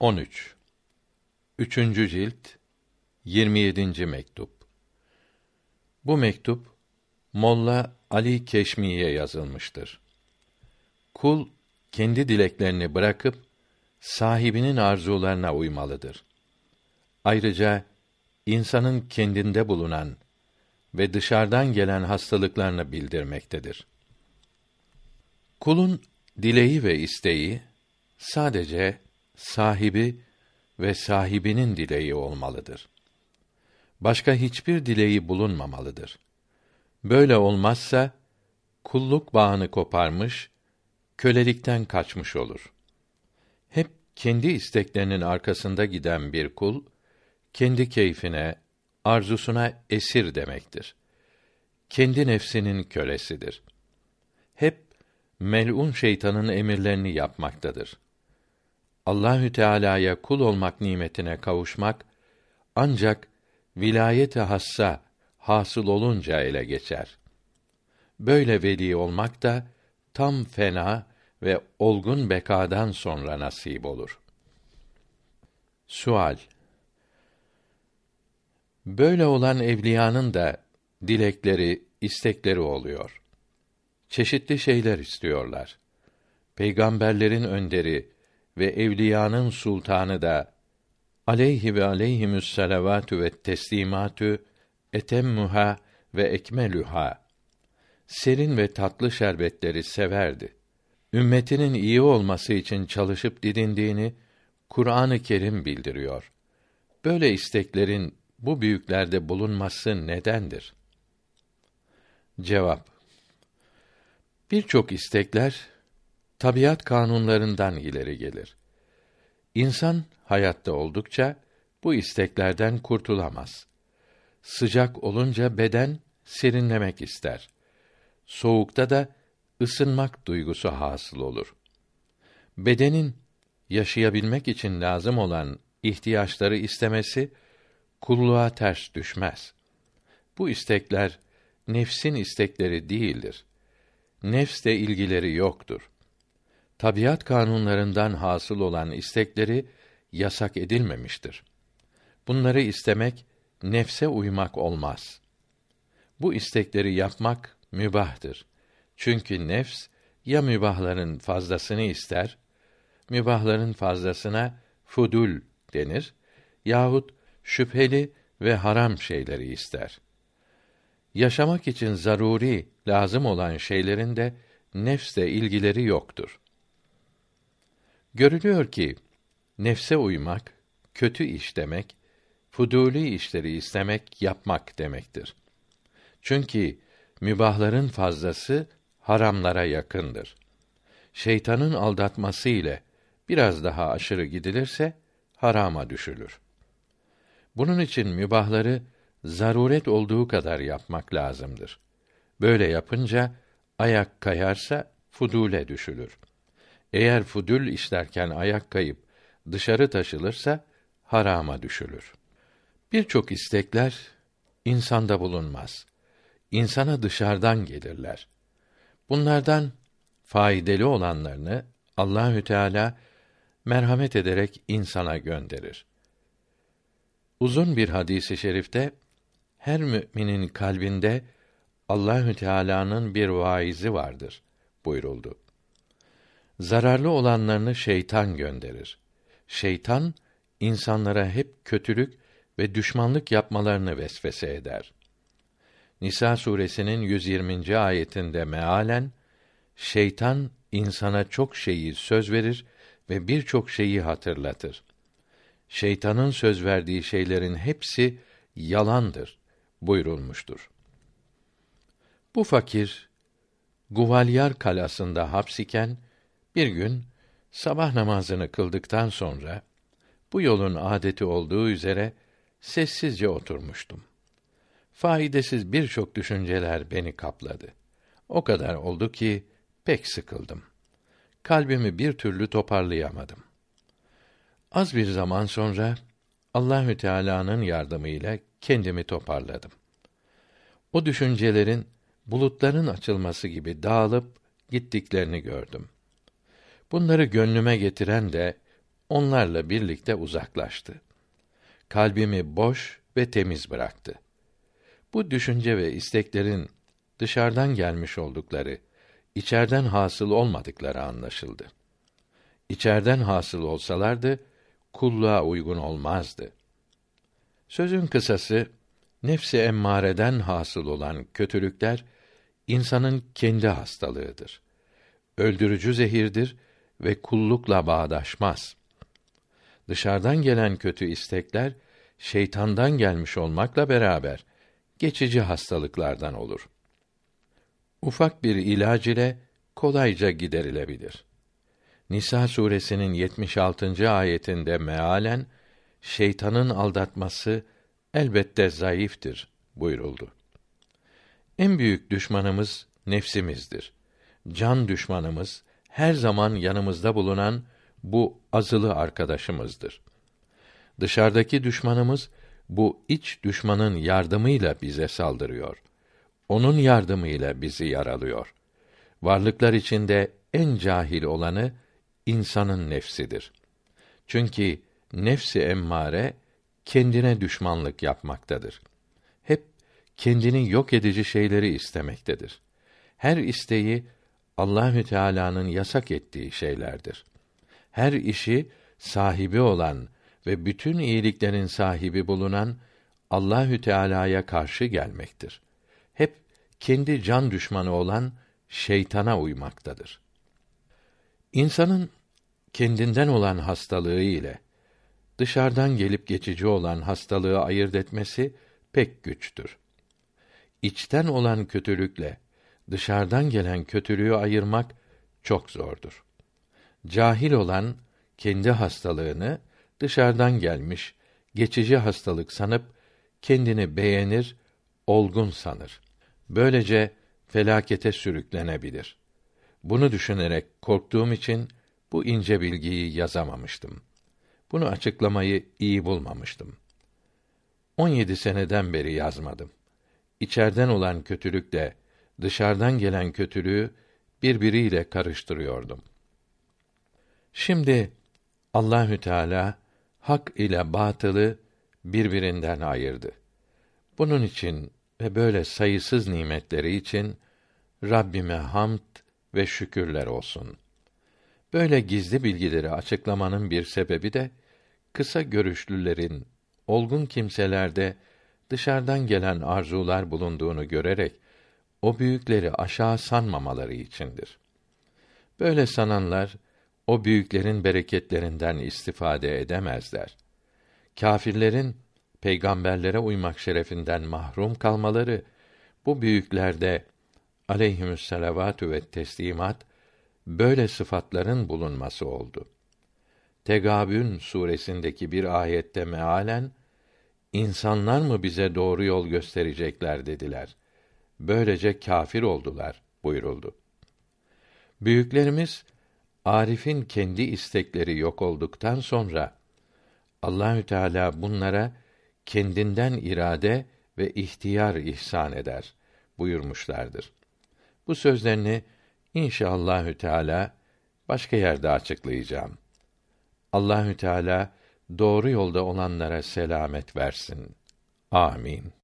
13 Üçüncü cilt 27. mektup Bu mektup Molla Ali Keşmi'ye yazılmıştır. Kul kendi dileklerini bırakıp sahibinin arzularına uymalıdır. Ayrıca insanın kendinde bulunan ve dışarıdan gelen hastalıklarını bildirmektedir. Kulun dileği ve isteği sadece sahibi ve sahibinin dileği olmalıdır. Başka hiçbir dileği bulunmamalıdır. Böyle olmazsa kulluk bağını koparmış, kölelikten kaçmış olur. Hep kendi isteklerinin arkasında giden bir kul kendi keyfine, arzusuna esir demektir. Kendi nefsinin kölesidir. Hep melun şeytanın emirlerini yapmaktadır. Allahü Teala'ya kul olmak nimetine kavuşmak ancak vilayet-i hassa hasıl olunca ele geçer. Böyle veli olmak da tam fena ve olgun bekadan sonra nasip olur. Sual Böyle olan evliyanın da dilekleri, istekleri oluyor. Çeşitli şeyler istiyorlar. Peygamberlerin önderi ve evliyanın sultanı da aleyhi ve aleyhimüs salavatü ve teslimatü etemmuha ve ekmelüha serin ve tatlı şerbetleri severdi. Ümmetinin iyi olması için çalışıp didindiğini Kur'an-ı Kerim bildiriyor. Böyle isteklerin bu büyüklerde bulunması nedendir? Cevap Birçok istekler tabiat kanunlarından ileri gelir. İnsan hayatta oldukça bu isteklerden kurtulamaz. Sıcak olunca beden serinlemek ister. Soğukta da ısınmak duygusu hasıl olur. Bedenin yaşayabilmek için lazım olan ihtiyaçları istemesi kulluğa ters düşmez. Bu istekler nefsin istekleri değildir. Nefsle ilgileri yoktur. Tabiat kanunlarından hasıl olan istekleri yasak edilmemiştir. Bunları istemek nefse uymak olmaz. Bu istekleri yapmak mübahtır. Çünkü nefs ya mübahların fazlasını ister, mübahların fazlasına fudul denir yahut şüpheli ve haram şeyleri ister. Yaşamak için zaruri, lazım olan şeylerin de nefsle ilgileri yoktur. Görülüyor ki nefse uymak kötü iş demek, fuduli işleri istemek, yapmak demektir. Çünkü mübahların fazlası haramlara yakındır. Şeytanın aldatması ile biraz daha aşırı gidilirse harama düşülür. Bunun için mübahları zaruret olduğu kadar yapmak lazımdır. Böyle yapınca ayak kayarsa fudule düşülür. Eğer fudül işlerken ayak kayıp dışarı taşılırsa harama düşülür. Birçok istekler insanda bulunmaz. İnsana dışarıdan gelirler. Bunlardan faydalı olanlarını Allahü Teala merhamet ederek insana gönderir. Uzun bir hadisi şerifte her müminin kalbinde Allahü Teala'nın bir vaizi vardır buyuruldu. Zararlı olanlarını şeytan gönderir. Şeytan insanlara hep kötülük ve düşmanlık yapmalarını vesvese eder. Nisa suresinin 120. ayetinde mealen şeytan insana çok şeyi söz verir ve birçok şeyi hatırlatır. Şeytanın söz verdiği şeylerin hepsi yalandır buyurulmuştur. Bu fakir Guvalyar kalasında hapsiken bir gün sabah namazını kıldıktan sonra bu yolun adeti olduğu üzere sessizce oturmuştum. Faydasız birçok düşünceler beni kapladı. O kadar oldu ki pek sıkıldım. Kalbimi bir türlü toparlayamadım. Az bir zaman sonra Allahü Teala'nın yardımıyla kendimi toparladım. O düşüncelerin bulutların açılması gibi dağılıp gittiklerini gördüm. Bunları gönlüme getiren de onlarla birlikte uzaklaştı. Kalbimi boş ve temiz bıraktı. Bu düşünce ve isteklerin dışarıdan gelmiş oldukları, içerden hasıl olmadıkları anlaşıldı. İçerden hasıl olsalardı kulluğa uygun olmazdı. Sözün kısası nefsi emmareden hasıl olan kötülükler insanın kendi hastalığıdır. Öldürücü zehirdir ve kullukla bağdaşmaz. Dışarıdan gelen kötü istekler şeytandan gelmiş olmakla beraber geçici hastalıklardan olur. Ufak bir ilaç ile kolayca giderilebilir. Nisa suresinin 76. ayetinde mealen şeytanın aldatması elbette zayıftır buyuruldu. En büyük düşmanımız nefsimizdir. Can düşmanımız her zaman yanımızda bulunan bu azılı arkadaşımızdır. Dışarıdaki düşmanımız bu iç düşmanın yardımıyla bize saldırıyor. Onun yardımıyla bizi yaralıyor. Varlıklar içinde en cahil olanı insanın nefsidir. Çünkü nefsi emmare kendine düşmanlık yapmaktadır. Hep kendini yok edici şeyleri istemektedir. Her isteği Allahü Teala'nın yasak ettiği şeylerdir. Her işi sahibi olan ve bütün iyiliklerin sahibi bulunan Allahü Teala'ya karşı gelmektir. Hep kendi can düşmanı olan şeytana uymaktadır. İnsanın kendinden olan hastalığı ile dışarıdan gelip geçici olan hastalığı ayırt etmesi pek güçtür. İçten olan kötülükle dışarıdan gelen kötülüğü ayırmak çok zordur. Cahil olan kendi hastalığını dışarıdan gelmiş geçici hastalık sanıp kendini beğenir, olgun sanır. Böylece felakete sürüklenebilir. Bunu düşünerek korktuğum için bu ince bilgiyi yazamamıştım. Bunu açıklamayı iyi bulmamıştım. 17 seneden beri yazmadım. İçerden olan kötülükle dışarıdan gelen kötülüğü birbiriyle karıştırıyordum. Şimdi Allahü Teala hak ile batılı birbirinden ayırdı. Bunun için ve böyle sayısız nimetleri için Rabbime hamd ve şükürler olsun. Böyle gizli bilgileri açıklamanın bir sebebi de kısa görüşlülerin olgun kimselerde dışarıdan gelen arzular bulunduğunu görerek o büyükleri aşağı sanmamaları içindir. Böyle sananlar o büyüklerin bereketlerinden istifade edemezler. Kâfirlerin peygamberlere uymak şerefinden mahrum kalmaları bu büyüklerde aleyhimüsselavatü ve teslimat böyle sıfatların bulunması oldu. Tegabün suresindeki bir ayette mealen insanlar mı bize doğru yol gösterecekler dediler. Böylece kâfir oldular buyuruldu. Büyüklerimiz Arif'in kendi istekleri yok olduktan sonra Allahü Teala bunlara kendinden irade ve ihtiyar ihsan eder buyurmuşlardır. Bu sözlerini inşallahü teala başka yerde açıklayacağım. Allahü Teala doğru yolda olanlara selamet versin. Amin.